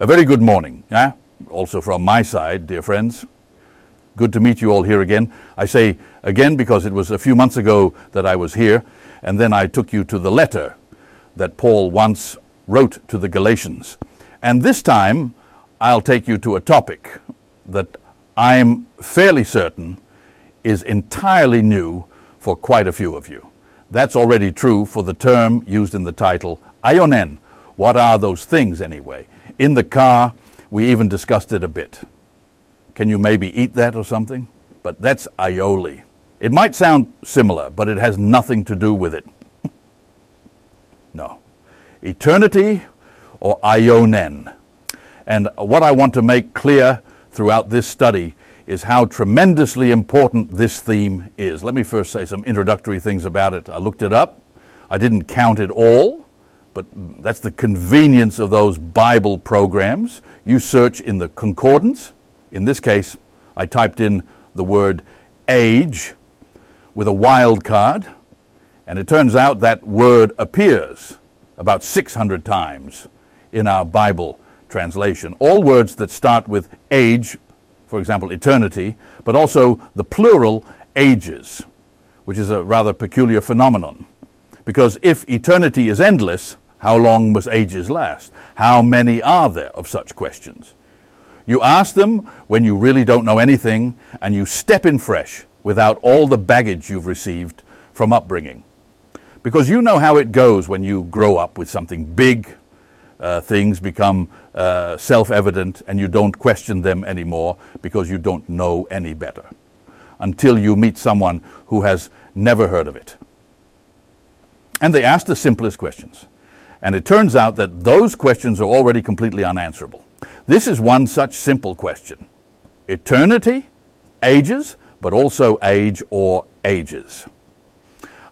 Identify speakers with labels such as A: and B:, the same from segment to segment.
A: A very good morning, yeah? also from my side, dear friends. Good to meet you all here again. I say again because it was a few months ago that I was here, and then I took you to the letter that Paul once wrote to the Galatians. And this time, I'll take you to a topic that I'm fairly certain is entirely new for quite a few of you. That's already true for the term used in the title, aionen. What are those things anyway? In the car, we even discussed it a bit. Can you maybe eat that or something? But that's aioli. It might sound similar, but it has nothing to do with it. no. Eternity or aionen. And what I want to make clear throughout this study is how tremendously important this theme is. Let me first say some introductory things about it. I looked it up. I didn't count it all, but that's the convenience of those Bible programs. You search in the concordance. In this case, I typed in the word age with a wildcard, and it turns out that word appears about 600 times in our Bible translation. All words that start with age, for example, eternity, but also the plural ages, which is a rather peculiar phenomenon. Because if eternity is endless, how long must ages last? How many are there of such questions? You ask them when you really don't know anything, and you step in fresh without all the baggage you've received from upbringing. Because you know how it goes when you grow up with something big, uh, things become uh, self evident, and you don't question them anymore because you don't know any better until you meet someone who has never heard of it. And they ask the simplest questions. And it turns out that those questions are already completely unanswerable. This is one such simple question eternity, ages, but also age or ages.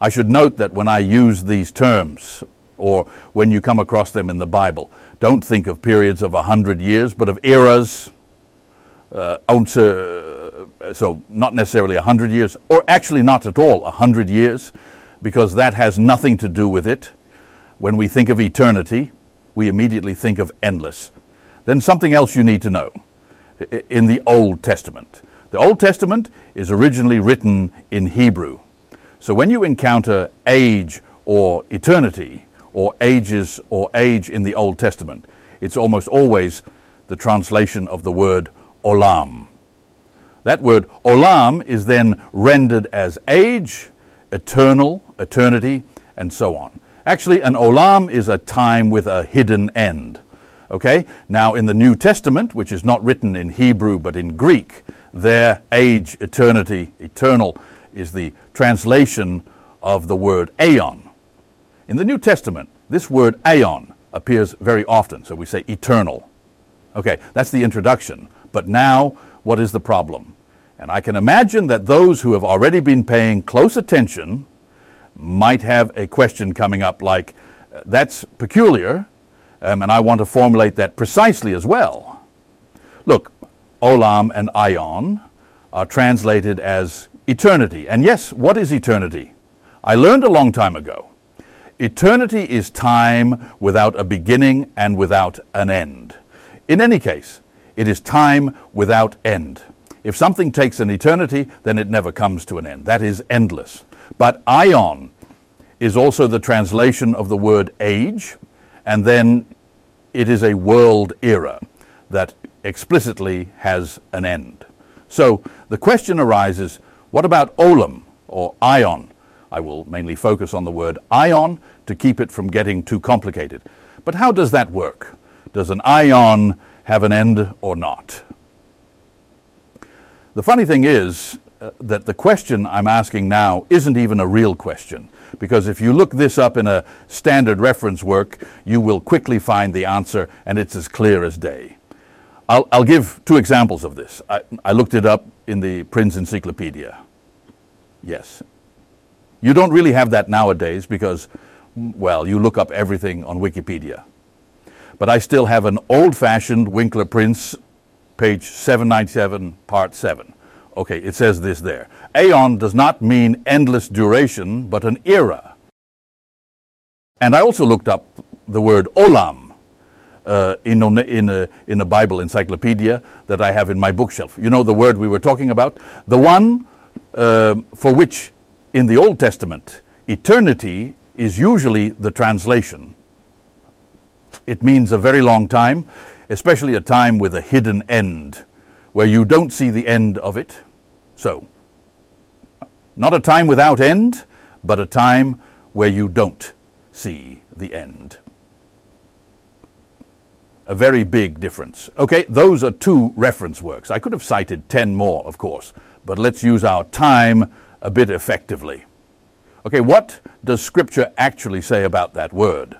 A: I should note that when I use these terms, or when you come across them in the Bible, don't think of periods of a hundred years, but of eras, uh, so not necessarily a hundred years, or actually not at all a hundred years, because that has nothing to do with it. When we think of eternity, we immediately think of endless. Then something else you need to know. In the Old Testament, the Old Testament is originally written in Hebrew. So when you encounter age or eternity, or ages or age in the Old Testament, it's almost always the translation of the word olam. That word olam is then rendered as age, eternal, eternity, and so on. Actually, an olam is a time with a hidden end. Okay? Now, in the New Testament, which is not written in Hebrew but in Greek, their age, eternity, eternal, is the translation of the word aeon. In the New Testament, this word aeon appears very often, so we say eternal. Okay, that's the introduction. But now, what is the problem? And I can imagine that those who have already been paying close attention might have a question coming up like, that's peculiar, um, and I want to formulate that precisely as well. Look, olam and aion are translated as eternity. And yes, what is eternity? I learned a long time ago. Eternity is time without a beginning and without an end. In any case, it is time without end. If something takes an eternity, then it never comes to an end. That is endless. But ion is also the translation of the word age, and then it is a world era that explicitly has an end. So the question arises what about olam or ion? I will mainly focus on the word ion to keep it from getting too complicated. But how does that work? Does an ion have an end or not? The funny thing is, uh, that the question I'm asking now isn't even a real question. Because if you look this up in a standard reference work, you will quickly find the answer, and it's as clear as day. I'll, I'll give two examples of this. I, I looked it up in the Prins Encyclopedia. Yes. You don't really have that nowadays because, well, you look up everything on Wikipedia. But I still have an old fashioned Winkler Prins, page 797, part 7. Okay, it says this there. Aeon does not mean endless duration, but an era. And I also looked up the word olam. uh, in, in, a, in a Bible encyclopedia that I have in my bookshelf. You know the word we were talking about? The one uh, for which in the Old Testament eternity is usually the translation. It means a very long time, especially a time with a hidden end, where you don't see the end of it. So, not a time without end, but a time where you don't see the end. A very big difference. Okay, those are two reference works. I could have cited 10 more, of course, but let's use our time a bit effectively. Okay, what does Scripture actually say about that word?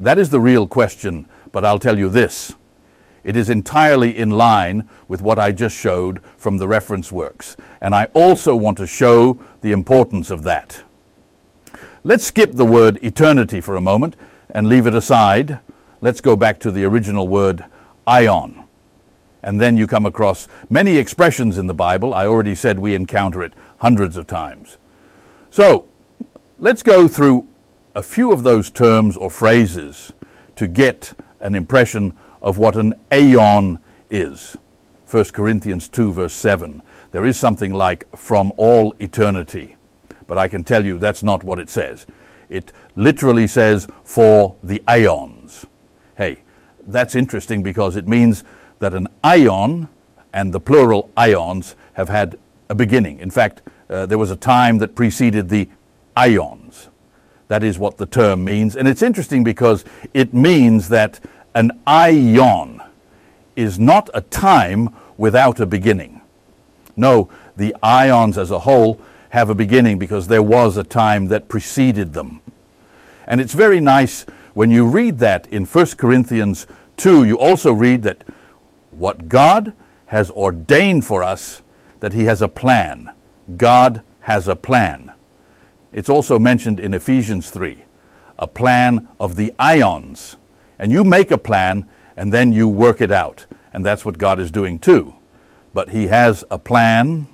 A: That is the real question, but I'll tell you this. It is entirely in line with what I just showed from the reference works. And I also want to show the importance of that. Let's skip the word eternity for a moment and leave it aside. Let's go back to the original word ion. And then you come across many expressions in the Bible. I already said we encounter it hundreds of times. So let's go through a few of those terms or phrases to get an impression of what an aeon is. 1 Corinthians 2, verse 7. There is something like from all eternity, but I can tell you that's not what it says. It literally says for the aeons. Hey, that's interesting because it means that an ion and the plural ions have had a beginning. In fact, uh, there was a time that preceded the ions. That is what the term means. And it's interesting because it means that an ion is not a time without a beginning. No, the ions as a whole have a beginning because there was a time that preceded them. And it's very nice when you read that in 1 Corinthians 2, you also read that what God has ordained for us, that He has a plan. God has a plan. It's also mentioned in Ephesians 3, a plan of the ions and you make a plan and then you work it out. And that's what God is doing too. But He has a plan.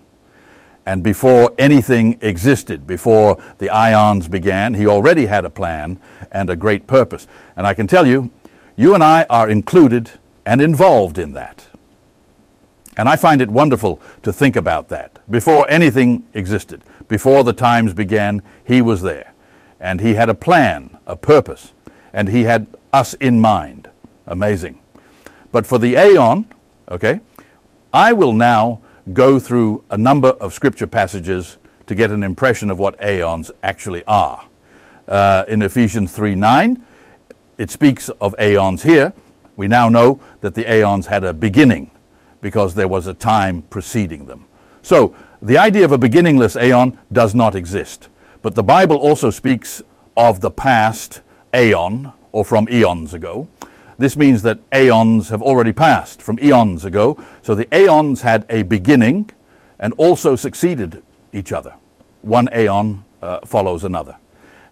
A: And before anything existed, before the ions began, He already had a plan and a great purpose. And I can tell you, you and I are included and involved in that. And I find it wonderful to think about that. Before anything existed, before the times began, He was there. And He had a plan, a purpose, and He had us in mind. Amazing. But for the aeon, okay, I will now go through a number of scripture passages to get an impression of what aeons actually are. Uh, in Ephesians 3 9, it speaks of aeons here. We now know that the aeons had a beginning because there was a time preceding them. So the idea of a beginningless aeon does not exist. But the Bible also speaks of the past aeon, or from eons ago. This means that aeons have already passed from eons ago. So the aeons had a beginning and also succeeded each other. One aeon uh, follows another.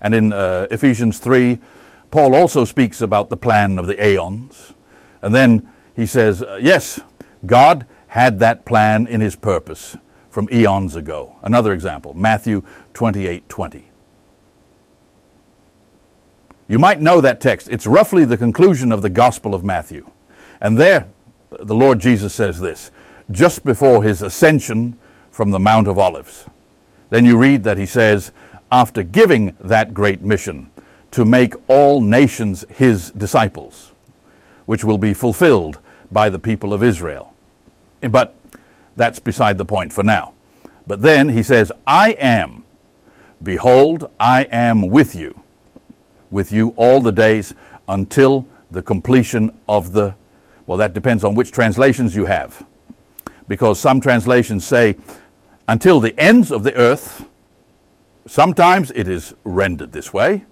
A: And in uh, Ephesians 3, Paul also speaks about the plan of the aeons. And then he says, uh, yes, God had that plan in his purpose from eons ago. Another example, Matthew 28 20. You might know that text. It's roughly the conclusion of the Gospel of Matthew. And there, the Lord Jesus says this just before his ascension from the Mount of Olives. Then you read that he says, after giving that great mission to make all nations his disciples, which will be fulfilled by the people of Israel. But that's beside the point for now. But then he says, I am, behold, I am with you with you all the days until the completion of the, well, that depends on which translations you have. Because some translations say, until the ends of the earth, sometimes it is rendered this way,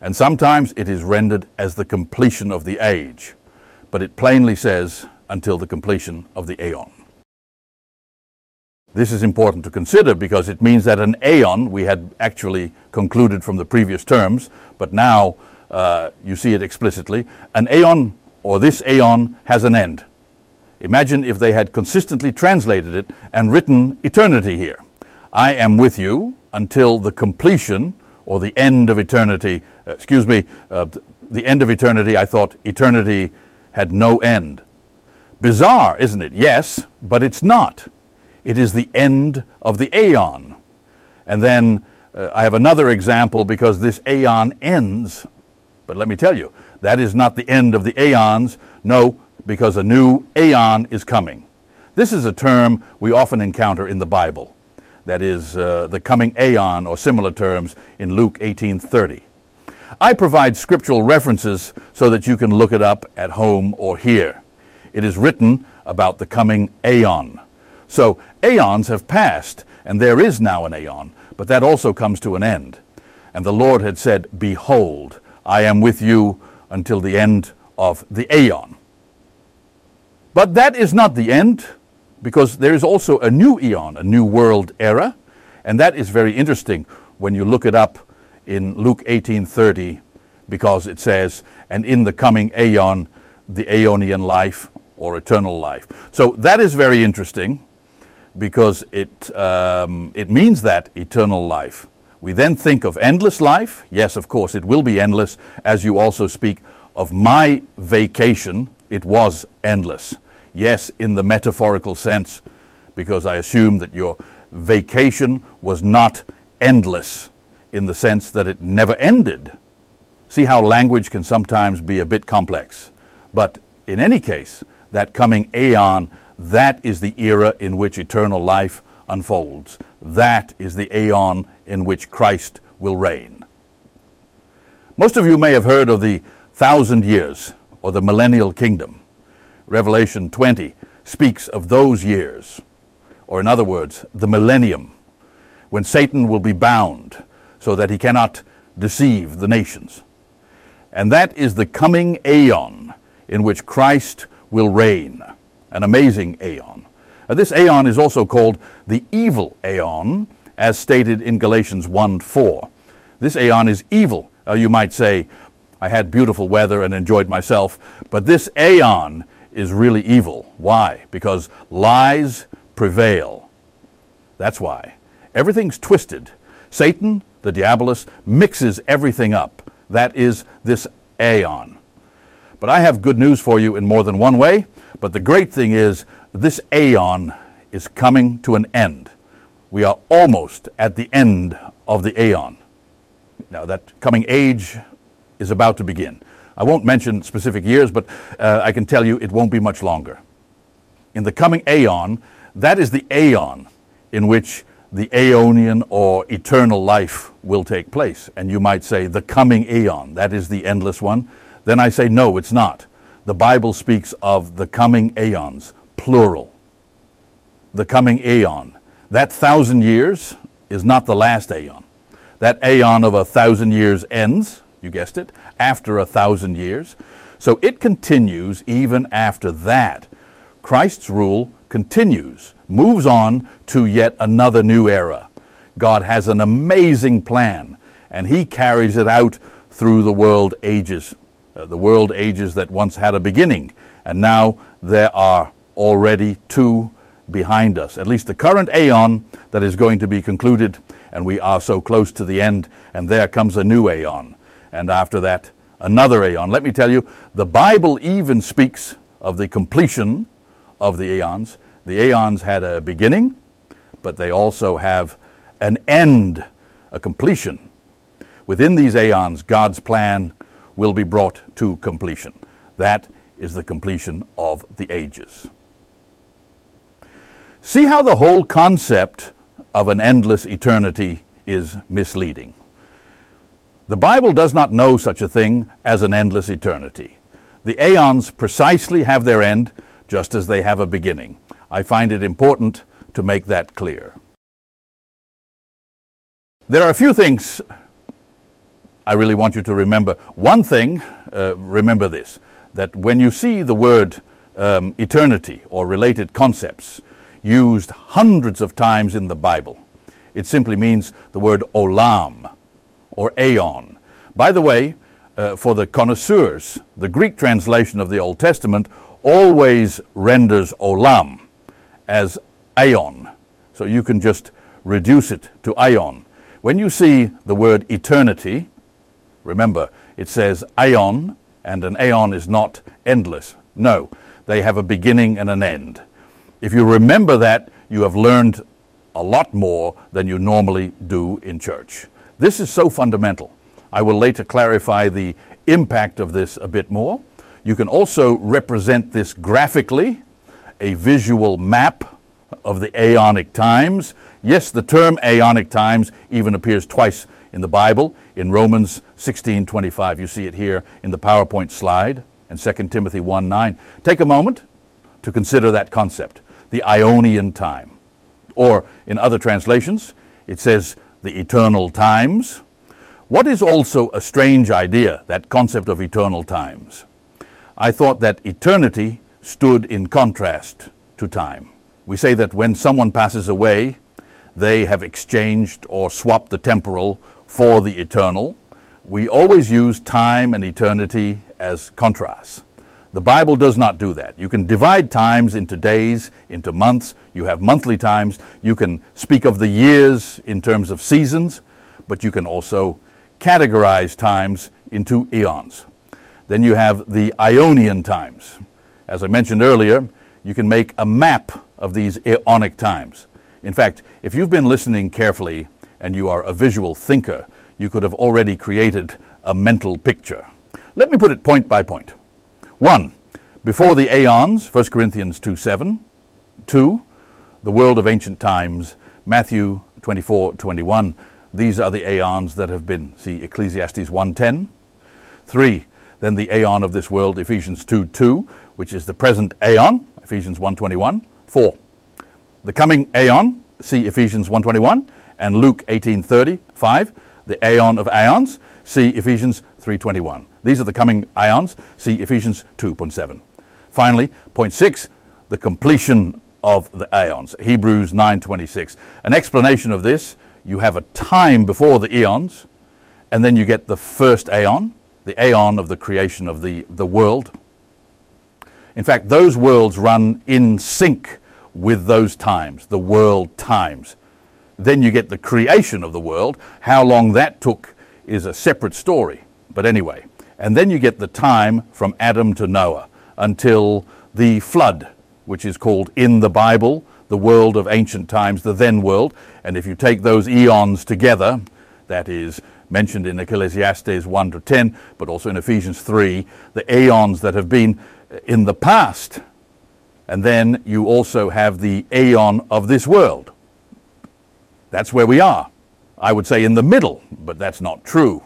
A: and sometimes it is rendered as the completion of the age. But it plainly says, until the completion of the aeon. This is important to consider because it means that an aeon, we had actually concluded from the previous terms, but now uh, you see it explicitly, an aeon or this aeon has an end. Imagine if they had consistently translated it and written eternity here. I am with you until the completion or the end of eternity uh, excuse me, uh, the end of eternity, I thought eternity had no end. Bizarre, isn't it? Yes, but it's not. It is the end of the aeon. And then uh, I have another example because this aeon ends. But let me tell you, that is not the end of the aeons. No, because a new aeon is coming. This is a term we often encounter in the Bible. That is uh, the coming aeon or similar terms in Luke 18:30. I provide scriptural references so that you can look it up at home or here. It is written about the coming aeon. So aeons have passed, and there is now an aeon, but that also comes to an end. And the Lord had said, Behold, I am with you until the end of the aeon. But that is not the end, because there is also a new eon, a new world era, and that is very interesting when you look it up in Luke 18:30 because it says and in the coming aeon the aeonian life or eternal life. So that is very interesting because it um, it means that eternal life. We then think of endless life. Yes, of course, it will be endless as you also speak of my vacation. It was endless. Yes, in the metaphorical sense, because I assume that your vacation was not endless in the sense that it never ended. See how language can sometimes be a bit complex. But in any case, that coming aeon, that is the era in which eternal life unfolds. That is the aeon in which Christ will reign. Most of you may have heard of the thousand years or the millennial kingdom. Revelation 20 speaks of those years, or in other words, the millennium, when Satan will be bound so that he cannot deceive the nations. And that is the coming aeon in which Christ will reign, an amazing aeon. This aeon is also called the evil aeon, as stated in Galatians 1 4. This aeon is evil. Uh, you might say, I had beautiful weather and enjoyed myself, but this aeon is really evil. Why? Because lies prevail. That's why. Everything's twisted. Satan the diabolus, mixes everything up. That is this aeon. But I have good news for you in more than one way. But the great thing is, this aeon is coming to an end. We are almost at the end of the aeon. Now, that coming age is about to begin. I won't mention specific years, but uh, I can tell you it won't be much longer. In the coming aeon, that is the aeon in which the aeonian or eternal life will take place. And you might say, the coming aeon, that is the endless one. Then I say, no, it's not. The Bible speaks of the coming aeons, plural. The coming aeon. That thousand years is not the last aeon. That aeon of a thousand years ends, you guessed it, after a thousand years. So it continues even after that. Christ's rule continues moves on to yet another new era. God has an amazing plan, and He carries it out through the world ages, uh, the world ages that once had a beginning, and now there are already two behind us. At least the current aeon that is going to be concluded, and we are so close to the end, and there comes a new aeon. And after that, another aeon. Let me tell you, the Bible even speaks of the completion of the aeons the aeons had a beginning, but they also have an end, a completion. Within these aeons, God's plan will be brought to completion. That is the completion of the ages. See how the whole concept of an endless eternity is misleading. The Bible does not know such a thing as an endless eternity. The aeons precisely have their end just as they have a beginning. I find it important to make that clear. There are a few things I really want you to remember. One thing, uh, remember this, that when you see the word um, eternity or related concepts used hundreds of times in the Bible, it simply means the word olam or aeon. By the way, uh, for the connoisseurs, the Greek translation of the Old Testament always renders olam as aeon. So you can just reduce it to aeon. When you see the word eternity, Remember, it says aeon, and an aeon is not endless. No, they have a beginning and an end. If you remember that, you have learned a lot more than you normally do in church. This is so fundamental. I will later clarify the impact of this a bit more. You can also represent this graphically, a visual map of the aeonic times. Yes, the term aeonic times even appears twice in the Bible. In Romans 16:25, you see it here in the PowerPoint slide, and 2 Timothy 1:9. Take a moment to consider that concept, the aeonian time. Or in other translations, it says the eternal times. What is also a strange idea, that concept of eternal times? I thought that eternity stood in contrast to time. We say that when someone passes away, they have exchanged or swapped the temporal for the eternal. We always use time and eternity as contrasts. The Bible does not do that. You can divide times into days, into months. You have monthly times. You can speak of the years in terms of seasons, but you can also categorize times into eons. Then you have the aeonian times. As I mentioned earlier, you can make a map of these Aeonic times. In fact, if you've been listening carefully and you are a visual thinker, you could have already created a mental picture. Let me put it point by point. One, before the aeons, 1 Corinthians 2 7. Two, the world of ancient times, Matthew 24 21. These are the aeons that have been, see Ecclesiastes 1.10. Three, then the aeon of this world, Ephesians 2 2, which is the present aeon, Ephesians 1.21. Four, the coming aeon, see Ephesians 1.21, and Luke 18:35, the aeon of aeons, see Ephesians 3.21. These are the coming aeons, see Ephesians 2.7. Finally, point six, the completion of the aeons, Hebrews 9.26. An explanation of this you have a time before the eons, and then you get the first aeon, the aeon of the creation of the, the world. In fact, those worlds run in sync with those times, the world times. Then you get the creation of the world. How long that took is a separate story. But anyway, and then you get the time from Adam to Noah until the flood, which is called in the Bible the world of ancient times, the then world. And if you take those eons together, that is mentioned in Ecclesiastes 1 to 10, but also in Ephesians 3, the aeons that have been in the past. And then you also have the aeon of this world. That's where we are. I would say in the middle, but that's not true.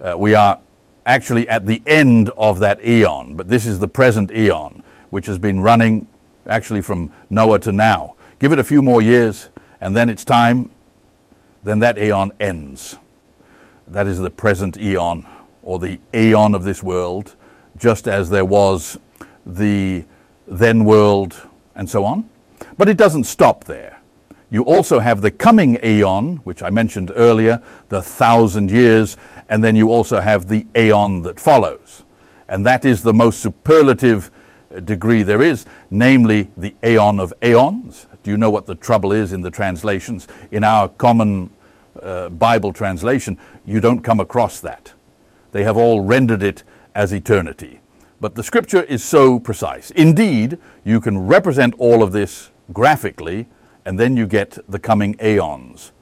A: Uh, we are actually at the end of that eon, but this is the present eon, which has been running actually from Noah to now. Give it a few more years, and then it's time, then that aeon ends. That is the present eon, or the aeon of this world, just as there was the then world, and so on. But it doesn't stop there. You also have the coming aeon, which I mentioned earlier, the thousand years, and then you also have the aeon that follows. And that is the most superlative degree there is, namely the aeon of aeons. Do you know what the trouble is in the translations? In our common uh, Bible translation, you don't come across that. They have all rendered it as eternity. But the scripture is so precise. Indeed, you can represent all of this graphically, and then you get the coming aeons.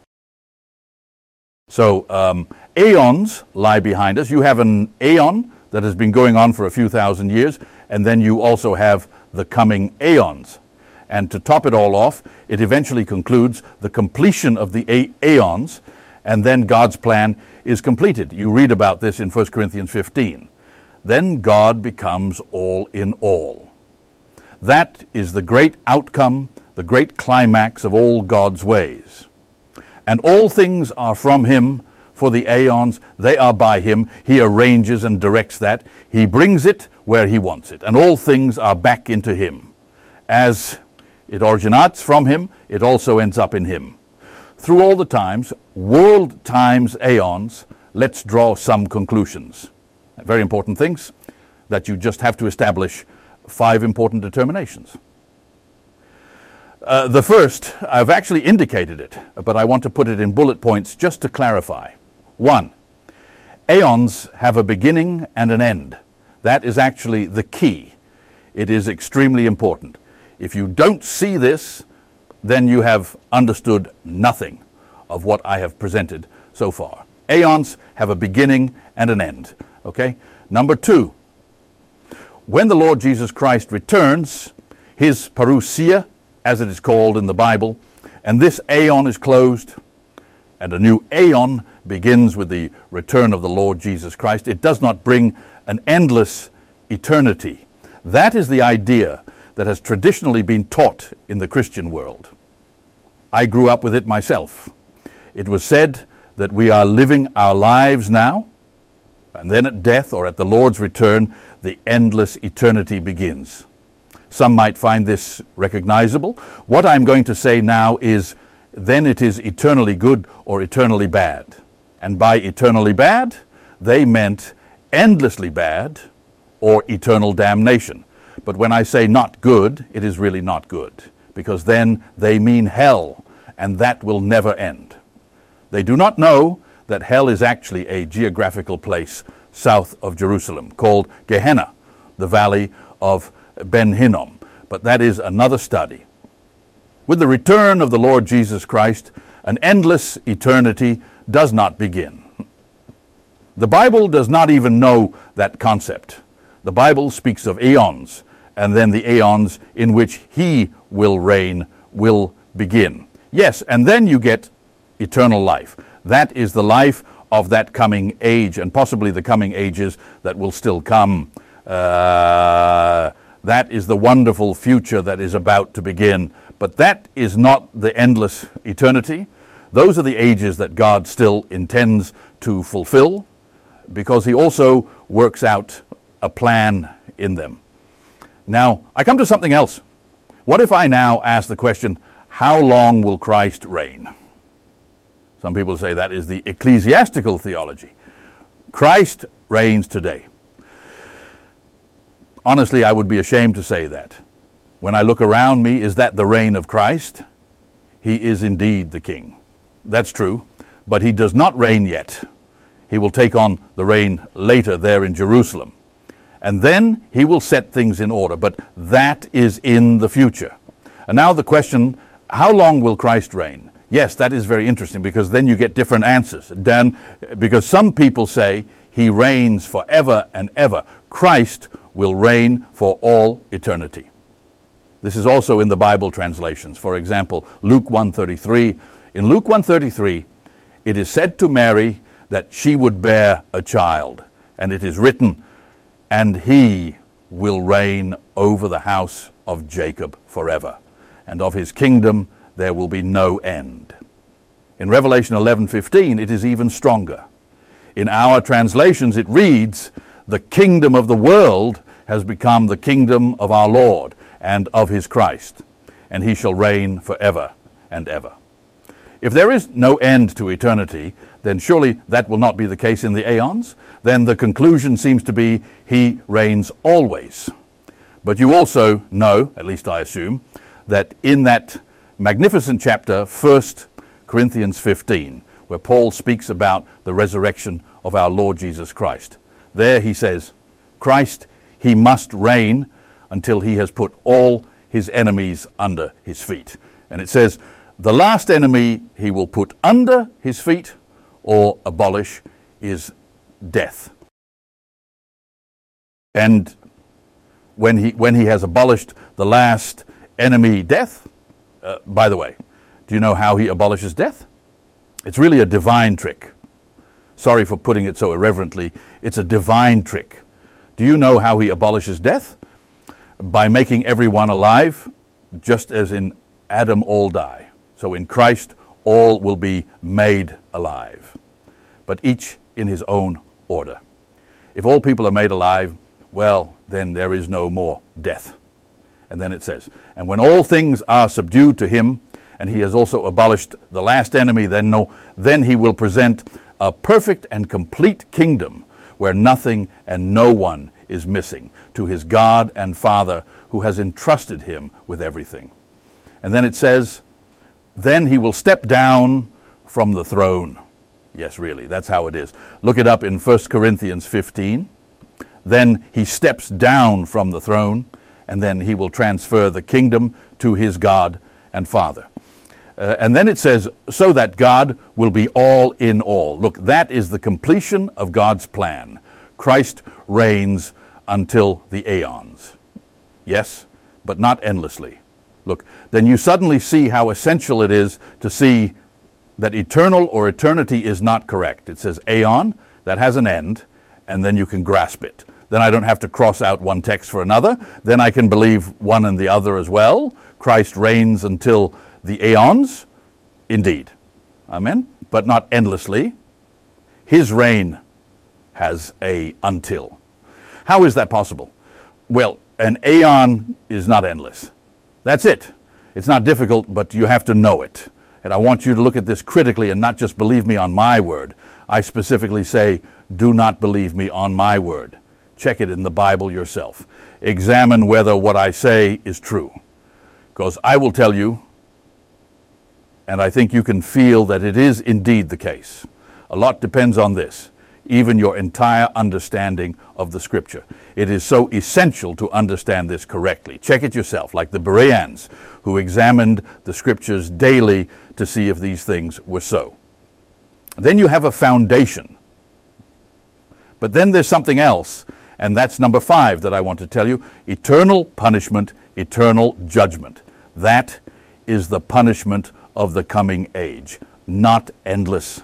A: So, um, aeons lie behind us. You have an aeon that has been going on for a few thousand years, and then you also have the coming aeons. And to top it all off, it eventually concludes the completion of the aeons, and then God's plan is completed. You read about this in 1 Corinthians 15. Then God becomes all in all. That is the great outcome, the great climax of all God's ways. And all things are from Him for the aeons. They are by him. He arranges and directs that. He brings it where he wants it. And all things are back into him. As it originates from him, it also ends up in him. Through all the times, world times aeons, let's draw some conclusions. Very important things that you just have to establish five important determinations. Uh, the first, I've actually indicated it, but I want to put it in bullet points just to clarify. One, Aeons have a beginning and an end. That is actually the key. It is extremely important. If you don't see this, then you have understood nothing of what I have presented so far. Aeons have a beginning and an end. Okay? Number two, when the Lord Jesus Christ returns, his parousia, as it is called in the Bible, and this aeon is closed, and a new aeon begins with the return of the Lord Jesus Christ. It does not bring an endless eternity. That is the idea that has traditionally been taught in the Christian world. I grew up with it myself. It was said that we are living our lives now, and then at death or at the Lord's return, the endless eternity begins. Some might find this recognizable. What I'm going to say now is then it is eternally good or eternally bad. And by eternally bad, they meant endlessly bad or eternal damnation. But when I say not good, it is really not good, because then they mean hell, and that will never end. They do not know that hell is actually a geographical place south of Jerusalem called Gehenna, the valley of Ben Hinnom, but that is another study. With the return of the Lord Jesus Christ, an endless eternity does not begin. The Bible does not even know that concept. The Bible speaks of aeons, and then the aeons in which He will reign will begin. Yes, and then you get eternal life. That is the life of that coming age, and possibly the coming ages that will still come. Uh, that is the wonderful future that is about to begin. But that is not the endless eternity. Those are the ages that God still intends to fulfill because He also works out a plan in them. Now, I come to something else. What if I now ask the question, how long will Christ reign? Some people say that is the ecclesiastical theology. Christ reigns today honestly, I would be ashamed to say that. When I look around me, is that the reign of Christ? He is indeed the king. That's true, but he does not reign yet. He will take on the reign later there in Jerusalem. And then he will set things in order, but that is in the future. And now the question how long will Christ reign? Yes, that is very interesting because then you get different answers. Dan, because some people say he reigns forever and ever. Christ will reign for all eternity. This is also in the Bible translations. For example, Luke 133. In Luke 133, it is said to Mary that she would bear a child, and it is written, and he will reign over the house of Jacob forever, and of his kingdom there will be no end. In Revelation 11:15 it is even stronger. In our translations it reads, the kingdom of the world has become the kingdom of our Lord and of his Christ, and he shall reign forever and ever. If there is no end to eternity, then surely that will not be the case in the aeons. Then the conclusion seems to be he reigns always. But you also know, at least I assume, that in that magnificent chapter, 1 Corinthians 15, where Paul speaks about the resurrection of our Lord Jesus Christ, there he says, Christ he must reign until he has put all his enemies under his feet. And it says, the last enemy he will put under his feet or abolish is death. And when he, when he has abolished the last enemy, death, uh, by the way, do you know how he abolishes death? It's really a divine trick. Sorry for putting it so irreverently. It's a divine trick. Do you know how he abolishes death? By making everyone alive, just as in Adam all die. So in Christ, all will be made alive, but each in his own order. If all people are made alive, well, then there is no more death. And then it says, And when all things are subdued to him, and he has also abolished the last enemy, then, no, then he will present a perfect and complete kingdom where nothing and no one is missing, to his God and Father who has entrusted him with everything. And then it says, Then he will step down from the throne. Yes, really, that's how it is. Look it up in 1 Corinthians 15. Then he steps down from the throne, and then he will transfer the kingdom to his God and Father. Uh, and then it says, so that God will be all in all. Look, that is the completion of God's plan. Christ reigns until the aeons. Yes, but not endlessly. Look, then you suddenly see how essential it is to see that eternal or eternity is not correct. It says aeon, that has an end, and then you can grasp it. Then I don't have to cross out one text for another. Then I can believe one and the other as well. Christ reigns until the aeons, indeed. Amen? But not endlessly. His reign has a until. How is that possible? Well, an aeon is not endless. That's it. It's not difficult, but you have to know it. And I want you to look at this critically and not just believe me on my word. I specifically say, do not believe me on my word. Check it in the Bible yourself. Examine whether what I say is true. Because I will tell you, and I think you can feel that it is indeed the case. A lot depends on this, even your entire understanding of the Scripture. It is so essential to understand this correctly. Check it yourself, like the Bereans, who examined the Scriptures daily to see if these things were so. Then you have a foundation. But then there's something else, and that's number five that I want to tell you eternal punishment, eternal judgment. That is the punishment of the coming age, not endless.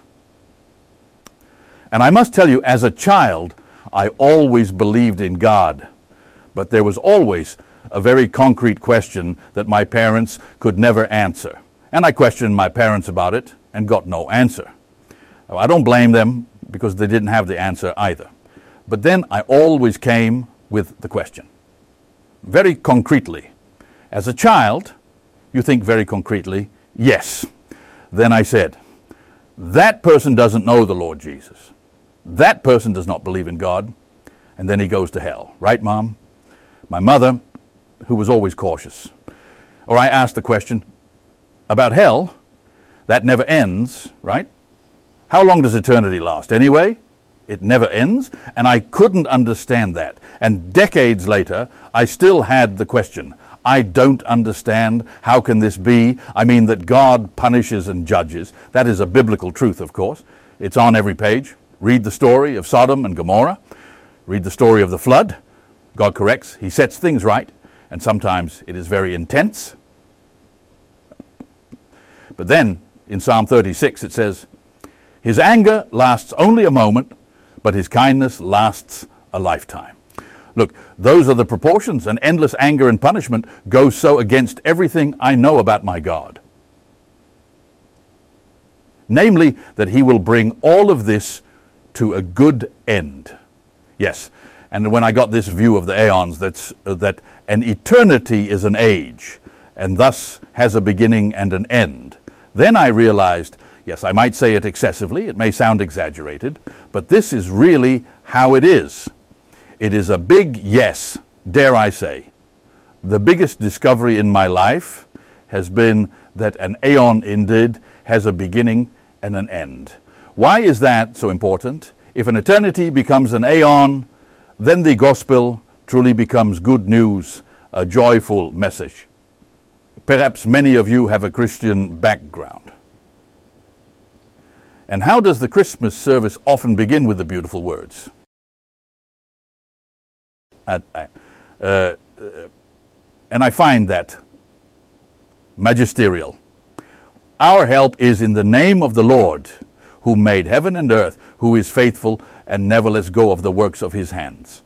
A: And I must tell you, as a child, I always believed in God, but there was always a very concrete question that my parents could never answer. And I questioned my parents about it and got no answer. I don't blame them because they didn't have the answer either. But then I always came with the question. Very concretely. As a child, you think very concretely, yes. Then I said, that person doesn't know the Lord Jesus. That person does not believe in God. And then he goes to hell. Right, Mom? My mother, who was always cautious. Or I asked the question, about hell, that never ends, right? How long does eternity last anyway? It never ends. And I couldn't understand that. And decades later, I still had the question. I don't understand. How can this be? I mean, that God punishes and judges. That is a biblical truth, of course. It's on every page. Read the story of Sodom and Gomorrah. Read the story of the flood. God corrects, He sets things right, and sometimes it is very intense. But then in Psalm 36 it says, His anger lasts only a moment, but his kindness lasts a lifetime. Look, those are the proportions, and endless anger and punishment go so against everything I know about my God. Namely, that he will bring all of this to a good end. Yes, and when I got this view of the aeons, that's, uh, that an eternity is an age, and thus has a beginning and an end, then I realized, yes, I might say it excessively, it may sound exaggerated, but this is really how it is. It is a big yes, dare I say. The biggest discovery in my life has been that an aeon indeed has a beginning and an end. Why is that so important? If an eternity becomes an aeon, then the gospel truly becomes good news, a joyful message. Perhaps many of you have a Christian background. And how does the Christmas service often begin with the beautiful words? Uh, uh, and I find that magisterial. Our help is in the name of the Lord, who made heaven and earth, who is faithful and never lets go of the works of his hands.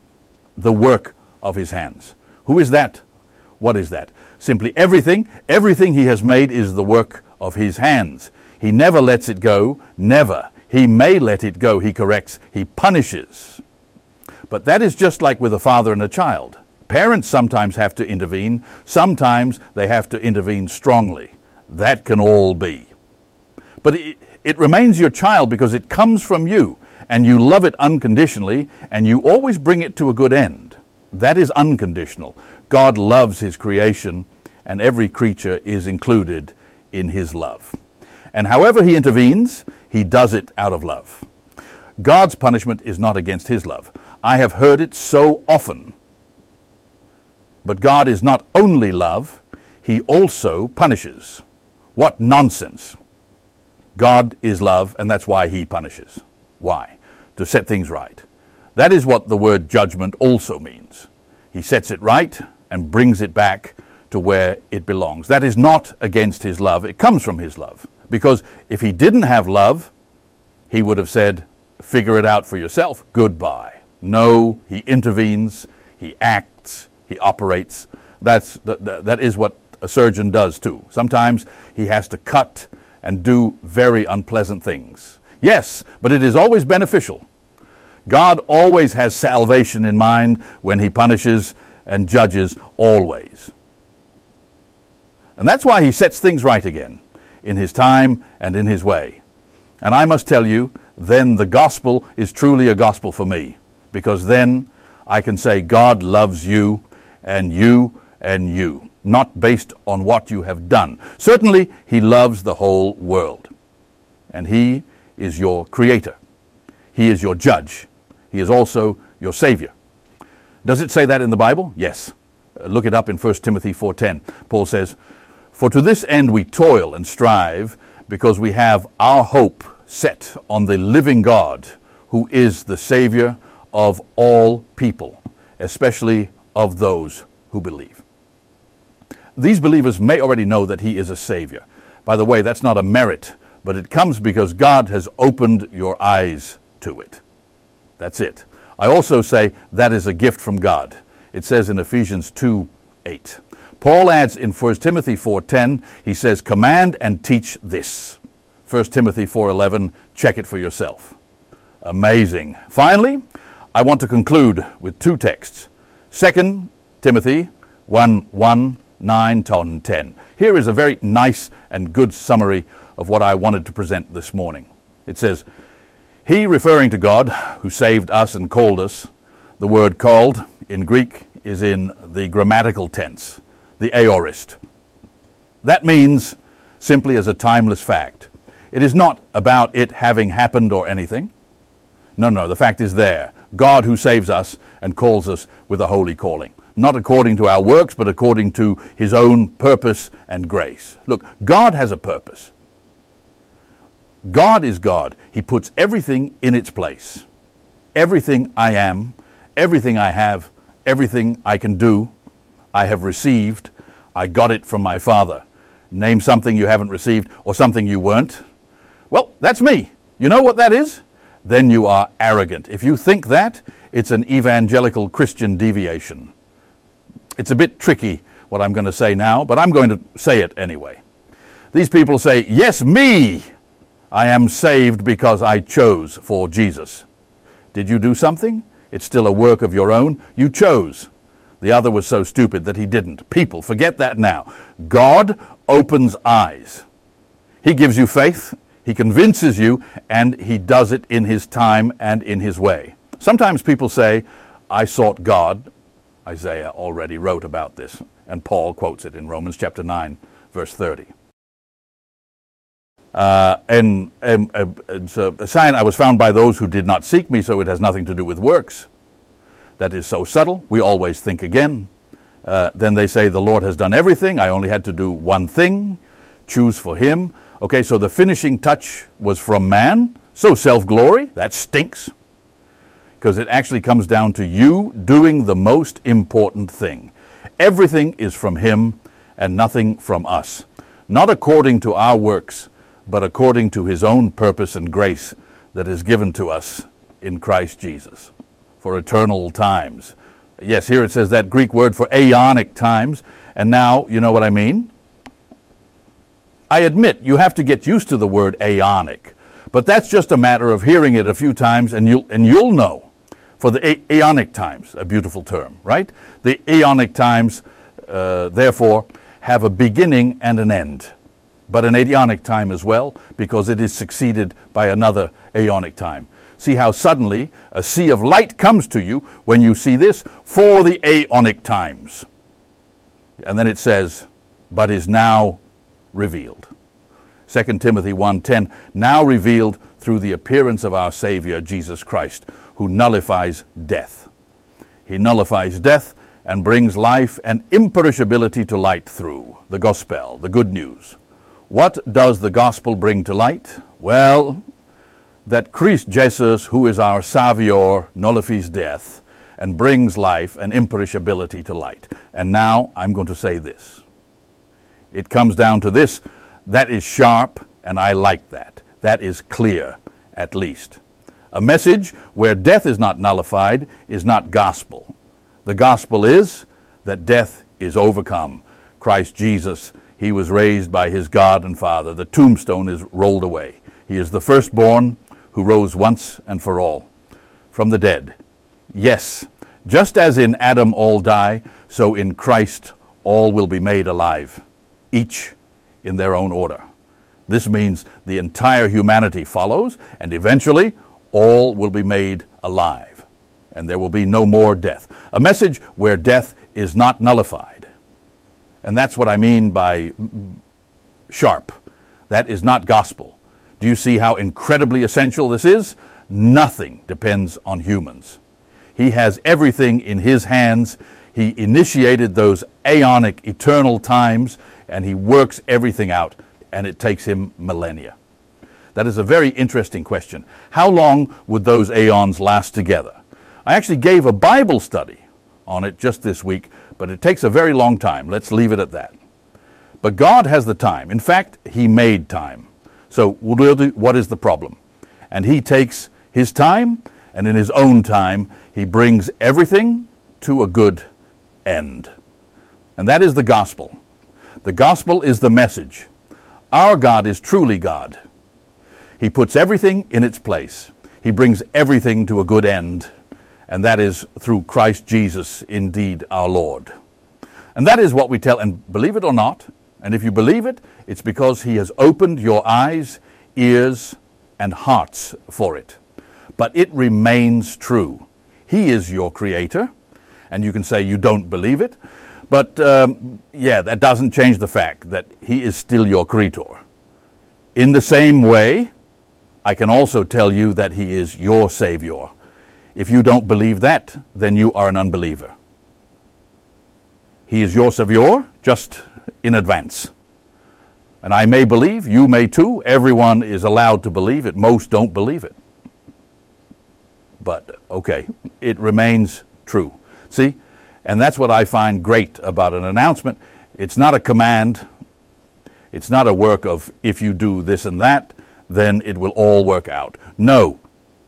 A: The work of his hands. Who is that? What is that? Simply everything, everything he has made is the work of his hands. He never lets it go, never. He may let it go, he corrects, he punishes. But that is just like with a father and a child. Parents sometimes have to intervene, sometimes they have to intervene strongly. That can all be. But it, it remains your child because it comes from you, and you love it unconditionally, and you always bring it to a good end. That is unconditional. God loves his creation, and every creature is included in his love. And however he intervenes, he does it out of love. God's punishment is not against his love. I have heard it so often. But God is not only love, he also punishes. What nonsense. God is love, and that's why he punishes. Why? To set things right. That is what the word judgment also means. He sets it right and brings it back to where it belongs. That is not against his love, it comes from his love. Because if he didn't have love, he would have said, figure it out for yourself, goodbye. No, he intervenes, he acts, he operates. That's, that, that is what a surgeon does too. Sometimes he has to cut and do very unpleasant things. Yes, but it is always beneficial. God always has salvation in mind when he punishes and judges always. And that's why he sets things right again in his time and in his way. And I must tell you, then the gospel is truly a gospel for me, because then I can say God loves you and you and you, not based on what you have done. Certainly, he loves the whole world, and he is your creator. He is your judge. He is also your savior. Does it say that in the Bible? Yes. Uh, look it up in 1 Timothy 4:10. Paul says, "For to this end we toil and strive, because we have our hope set on the living God, who is the savior of all people, especially of those who believe." These believers may already know that he is a savior. By the way, that's not a merit, but it comes because God has opened your eyes to it. That's it. I also say that is a gift from God. It says in Ephesians 2 8. Paul adds in 1 Timothy 4:10, he says, "Command and teach this." 1 Timothy 4:11, check it for yourself. Amazing. Finally, I want to conclude with two texts. 2 Timothy 1 1, 9, 10. Here is a very nice and good summary of what I wanted to present this morning. It says, he, referring to God, who saved us and called us, the word called in Greek is in the grammatical tense, the aorist. That means simply as a timeless fact. It is not about it having happened or anything. No, no, the fact is there. God who saves us and calls us with a holy calling. Not according to our works, but according to his own purpose and grace. Look, God has a purpose. God is God. He puts everything in its place. Everything I am, everything I have, everything I can do, I have received. I got it from my Father. Name something you haven't received or something you weren't. Well, that's me. You know what that is? Then you are arrogant. If you think that, it's an evangelical Christian deviation. It's a bit tricky what I'm going to say now, but I'm going to say it anyway. These people say, Yes, me. I am saved because I chose for Jesus. Did you do something? It's still a work of your own. You chose. The other was so stupid that he didn't. People, forget that now. God opens eyes. He gives you faith, He convinces you, and He does it in His time and in His way. Sometimes people say, I sought God. Isaiah already wrote about this, and Paul quotes it in Romans chapter 9, verse 30. Uh, and, and uh, a sign I was found by those who did not seek me, so it has nothing to do with works. That is so subtle. We always think again. Uh, then they say, The Lord has done everything. I only had to do one thing choose for Him. Okay, so the finishing touch was from man. So self glory, that stinks. Because it actually comes down to you doing the most important thing. Everything is from Him and nothing from us. Not according to our works but according to his own purpose and grace that is given to us in Christ Jesus for eternal times. Yes, here it says that Greek word for aeonic times, and now you know what I mean? I admit you have to get used to the word aeonic, but that's just a matter of hearing it a few times and you'll, and you'll know. For the aeonic times, a beautiful term, right? The aeonic times, uh, therefore, have a beginning and an end but an aeonic time as well, because it is succeeded by another aeonic time. See how suddenly a sea of light comes to you when you see this for the aeonic times. And then it says, but is now revealed. 2 Timothy 1:10, now revealed through the appearance of our Savior Jesus Christ, who nullifies death. He nullifies death and brings life and imperishability to light through the gospel, the good news. What does the gospel bring to light? Well, that Christ Jesus, who is our Savior, nullifies death and brings life and imperishability to light. And now I'm going to say this. It comes down to this. That is sharp, and I like that. That is clear, at least. A message where death is not nullified is not gospel. The gospel is that death is overcome. Christ Jesus, he was raised by his God and Father. The tombstone is rolled away. He is the firstborn who rose once and for all from the dead. Yes, just as in Adam all die, so in Christ all will be made alive, each in their own order. This means the entire humanity follows, and eventually all will be made alive, and there will be no more death. A message where death is not nullified. And that's what I mean by sharp. That is not gospel. Do you see how incredibly essential this is? Nothing depends on humans. He has everything in his hands. He initiated those aeonic, eternal times, and he works everything out, and it takes him millennia. That is a very interesting question. How long would those aeons last together? I actually gave a Bible study on it just this week, but it takes a very long time. Let's leave it at that. But God has the time. In fact, He made time. So, what is the problem? And He takes His time, and in His own time, he brings everything to a good end. And that is the gospel. The gospel is the message. Our God is truly God. He puts everything in its place. He brings everything to a good end, and that is through Christ Jesus, indeed our Lord. And that is what we tell, and believe it or not, and if you believe it, it's because He has opened your eyes, ears, and hearts for it. But it remains true. He is your creator, and you can say you don't believe it, but um, yeah, that doesn't change the fact that He is still your creator. In the same way, I can also tell you that He is your Savior. If you don't believe that, then you are an unbeliever. He is your Savior, just in advance. And I may believe, you may too. Everyone is allowed to believe it. Most don't believe it. But okay, it remains true. See? And that's what I find great about an announcement. It's not a command. It's not a work of if you do this and that, then it will all work out. No,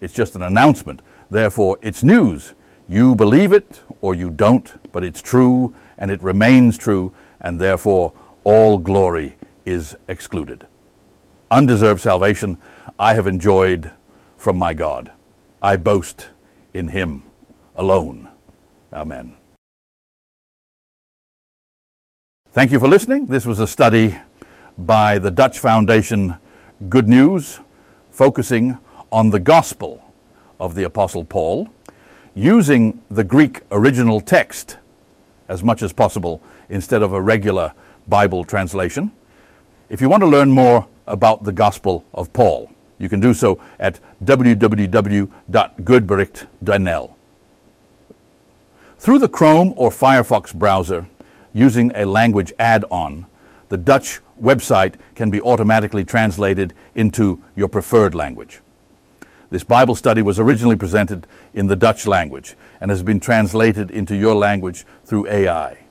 A: it's just an announcement. Therefore, it's news. You believe it or you don't, but it's true and it remains true, and therefore all glory is excluded. Undeserved salvation I have enjoyed from my God. I boast in him alone. Amen. Thank you for listening. This was a study by the Dutch Foundation Good News, focusing on the gospel of the Apostle Paul, using the Greek original text as much as possible instead of a regular Bible translation. If you want to learn more about the gospel of Paul, you can do so at www.goedbericht.nl. Through the Chrome or Firefox browser, using a language add-on, the Dutch website can be automatically translated into your preferred language. This Bible study was originally presented in the Dutch language and has been translated into your language through AI.